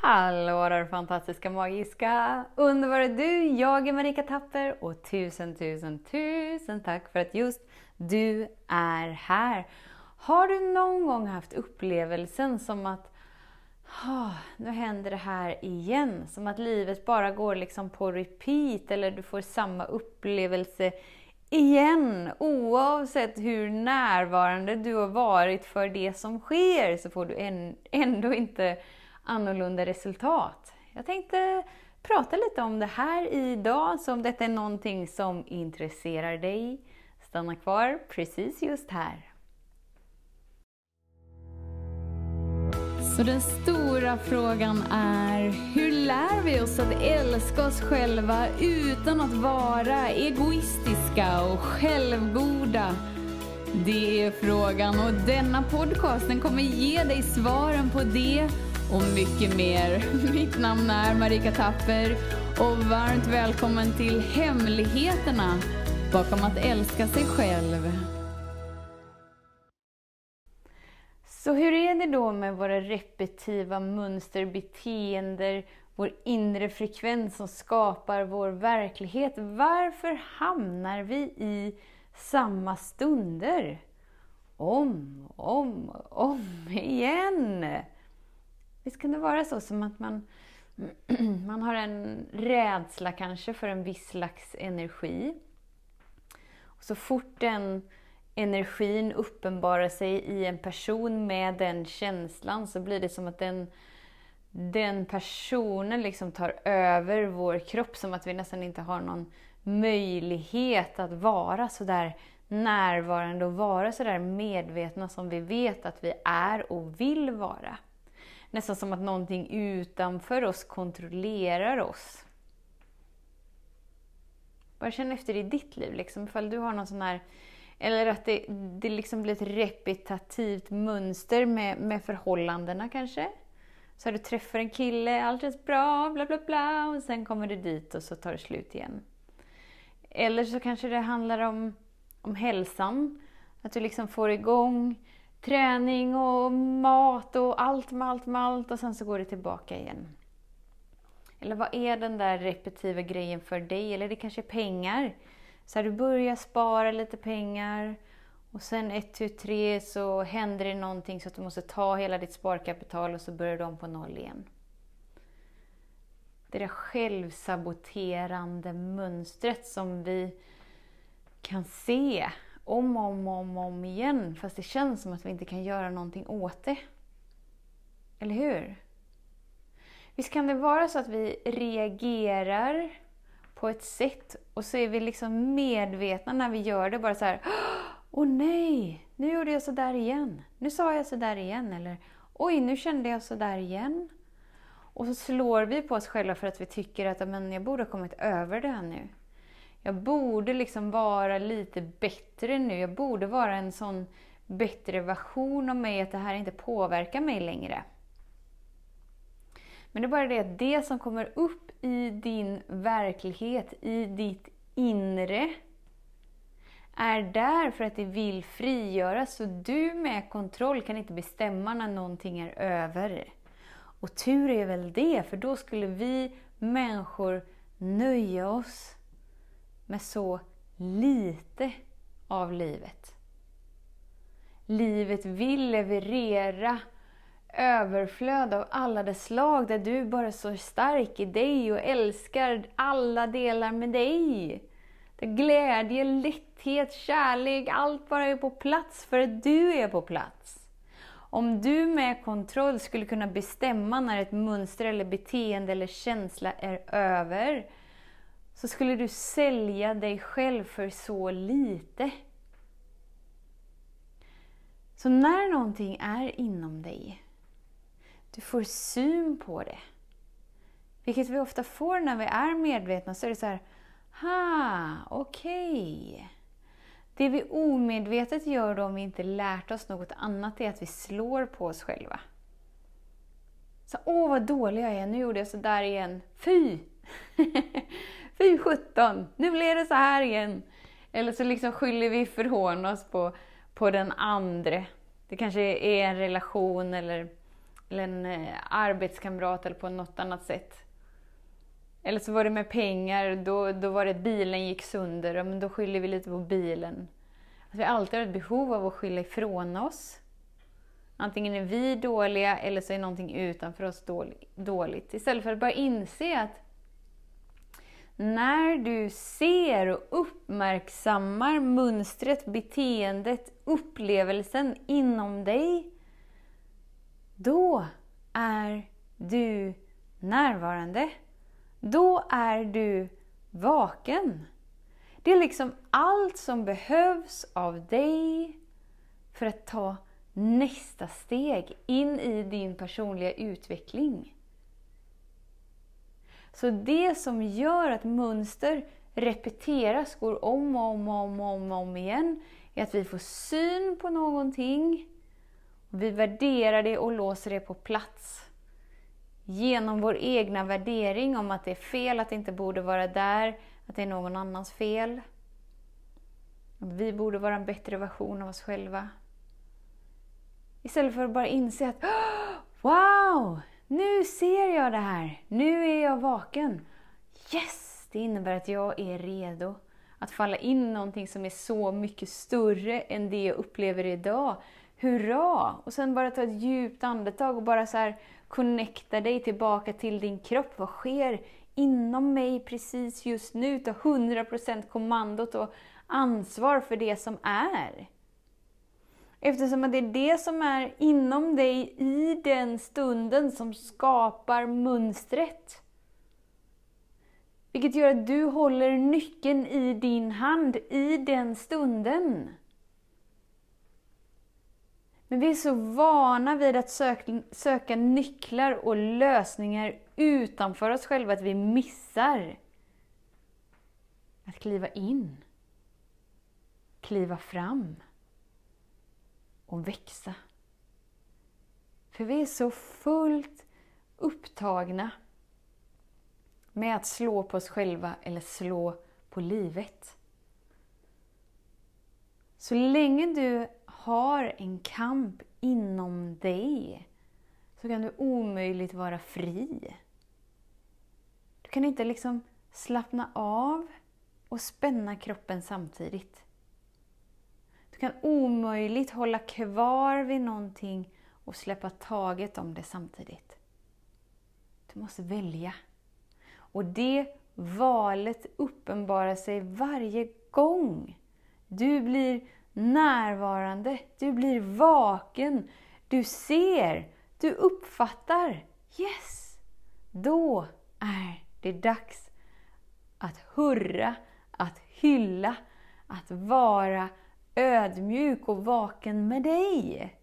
Hallå där fantastiska, magiska, underbara du! Jag är Marika Tapper och tusen, tusen, tusen tack för att just du är här. Har du någon gång haft upplevelsen som att oh, nu händer det här igen, som att livet bara går liksom på repeat eller du får samma upplevelse igen. Oavsett hur närvarande du har varit för det som sker så får du ändå inte annorlunda resultat. Jag tänkte prata lite om det här idag, så om detta är någonting som intresserar dig, stanna kvar precis just här. Så den stora frågan är, hur lär vi oss att älska oss själva utan att vara egoistiska och självgoda? Det är frågan och denna podcast den kommer ge dig svaren på det och mycket mer. Mitt namn är Marika Tapper och varmt välkommen till Hemligheterna bakom att älska sig själv. Så hur är det då med våra repetitiva mönster, beteenden, vår inre frekvens som skapar vår verklighet? Varför hamnar vi i samma stunder? Om, om, om igen! Visst kan det vara så som att man, man har en rädsla kanske för en viss slags energi. Och så fort den energin uppenbarar sig i en person med den känslan så blir det som att den, den personen liksom tar över vår kropp, som att vi nästan inte har någon möjlighet att vara sådär närvarande och vara sådär medvetna som vi vet att vi är och vill vara. Nästan som att någonting utanför oss kontrollerar oss. Bara känn efter i ditt liv, liksom, ifall du har någon sån här eller att det, det liksom blir ett repetitivt mönster med, med förhållandena kanske. Så du träffar en kille, allt känns bra, bla bla bla, och sen kommer du dit och så tar det slut igen. Eller så kanske det handlar om, om hälsan, att du liksom får igång träning och mat och allt med allt med allt och sen så går det tillbaka igen. Eller vad är den där repetitiva grejen för dig? Eller det kanske är pengar. Så du börjar spara lite pengar och sen ett, tu, tre så händer det någonting så att du måste ta hela ditt sparkapital och så börjar du om på noll igen. Det där självsaboterande mönstret som vi kan se om och om, om, om igen, fast det känns som att vi inte kan göra någonting åt det. Eller hur? Visst kan det vara så att vi reagerar på ett sätt och så är vi liksom medvetna när vi gör det, bara så här Åh nej, nu gjorde jag sådär igen. Nu sa jag sådär igen. Eller Oj, nu kände jag sådär igen. Och så slår vi på oss själva för att vi tycker att men jag borde ha kommit över det här nu jag borde liksom vara lite bättre nu. Jag borde vara en sån bättre version av mig, att det här inte påverkar mig längre. Men det är bara det att det som kommer upp i din verklighet, i ditt inre, är där för att det vill frigöras. Så du med kontroll kan inte bestämma när någonting är över. Och tur är väl det, för då skulle vi människor nöja oss med så lite av livet. Livet vill leverera överflöd av alla dess slag, där du bara står stark i dig och älskar alla delar med dig. Där glädje, lätthet, kärlek, allt bara är på plats för att du är på plats. Om du med kontroll skulle kunna bestämma när ett mönster eller beteende eller känsla är över, så skulle du sälja dig själv för så lite. Så när någonting är inom dig, du får syn på det, vilket vi ofta får när vi är medvetna, så är det så här, ha, okej. Okay. Det vi omedvetet gör då om vi inte lärt oss något annat är att vi slår på oss själva. Så, Åh vad dålig jag är, nu gjorde jag sådär igen. Fy! Fy sjutton, nu blev det så här igen. Eller så liksom skyller vi ifrån oss på, på den andre. Det kanske är en relation eller eller en eh, arbetskamrat eller på något annat sätt. Eller så var det med pengar, då, då var det bilen gick sönder, men då skyller vi lite på bilen. Alltså, vi alltid har ett behov av att skylla ifrån oss. Antingen är vi dåliga eller så är någonting utanför oss dåligt. Istället för att bara inse att när du ser och uppmärksammar mönstret, beteendet, upplevelsen inom dig, då är du närvarande. Då är du vaken. Det är liksom allt som behövs av dig för att ta nästa steg in i din personliga utveckling. Så det som gör att mönster repeteras, går om och om och om, om, om igen, är att vi får syn på någonting, vi värderar det och låser det på plats. Genom vår egna värdering om att det är fel, att det inte borde vara där, att det är någon annans fel. Att vi borde vara en bättre version av oss själva. Istället för att bara inse att Wow! Nu ser jag det här. Nu är jag vaken. Yes! Det innebär att jag är redo att falla in i någonting som är så mycket större än det jag upplever idag. Hurra! Och sen bara ta ett djupt andetag och bara så här connecta dig tillbaka till din kropp. Vad sker inom mig precis just nu? Ta 100% kommandot och ansvar för det som är. Eftersom det är det som är inom dig i den stunden som skapar mönstret. Vilket gör att du håller nyckeln i din hand i den stunden. Men vi är så vana vid att söka, söka nycklar och lösningar utanför oss själva att vi missar att kliva in, kliva fram och växa. För vi är så fullt upptagna med att slå på oss själva eller slå på livet. Så länge du har en kamp inom dig så kan du omöjligt vara fri. Du kan inte liksom slappna av och spänna kroppen samtidigt. Du kan omöjligt hålla kvar vid någonting och släppa taget om det samtidigt. Du måste välja. Och det valet uppenbarar sig varje gång du blir närvarande, du blir vaken, du ser, du uppfattar. Yes! Då är det dags att hurra, att hylla, att vara ödmjuk och vaken med dig.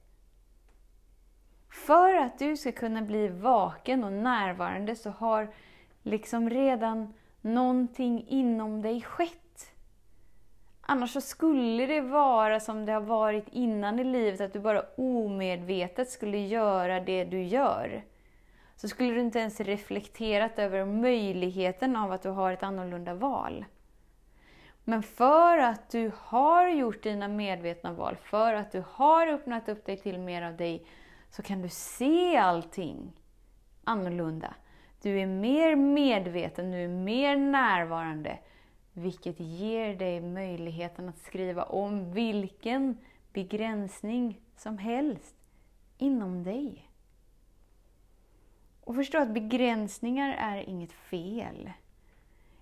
För att du ska kunna bli vaken och närvarande så har liksom redan någonting inom dig skett. Annars så skulle det vara som det har varit innan i livet, att du bara omedvetet skulle göra det du gör. Så skulle du inte ens reflekterat över möjligheten av att du har ett annorlunda val. Men för att du har gjort dina medvetna val, för att du har öppnat upp dig till mer av dig, så kan du se allting annorlunda. Du är mer medveten, du är mer närvarande, vilket ger dig möjligheten att skriva om vilken begränsning som helst inom dig. Och förstå att begränsningar är inget fel.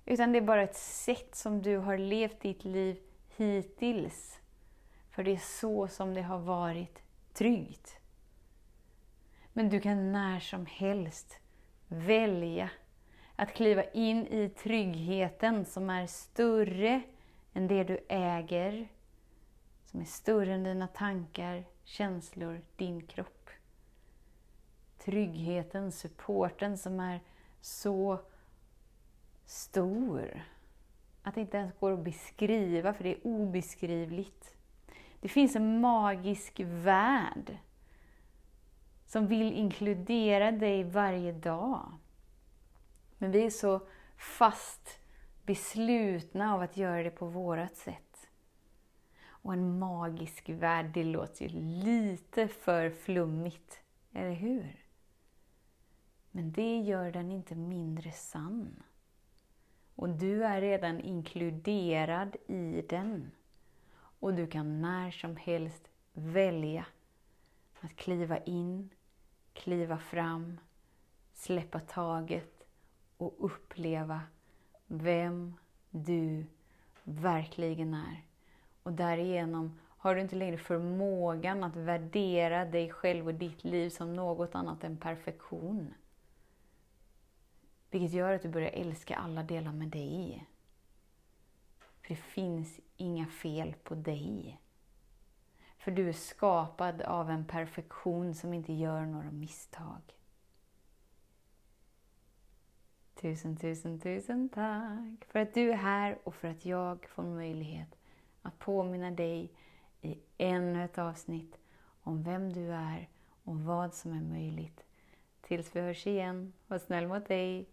Utan det är bara ett sätt som du har levt ditt liv hittills. För det är så som det har varit tryggt. Men du kan när som helst välja att kliva in i tryggheten som är större än det du äger, som är större än dina tankar, känslor, din kropp. Tryggheten, supporten som är så stor att det inte ens går att beskriva, för det är obeskrivligt. Det finns en magisk värld som vill inkludera dig varje dag. Men vi är så fast beslutna av att göra det på vårt sätt. Och en magisk värld, det låter ju lite för flummigt, eller hur? Men det gör den inte mindre sann. Och du är redan inkluderad i den. Och du kan när som helst välja att kliva in, kliva fram, släppa taget och uppleva vem du verkligen är. Och därigenom har du inte längre förmågan att värdera dig själv och ditt liv som något annat än perfektion. Vilket gör att du börjar älska alla delar med dig. För det finns inga fel på dig. För du är skapad av en perfektion som inte gör några misstag. Tusen, tusen, tusen tack för att du är här och för att jag får möjlighet att påminna dig i ännu ett avsnitt om vem du är och vad som är möjligt. Tills vi hörs igen, var snäll mot dig.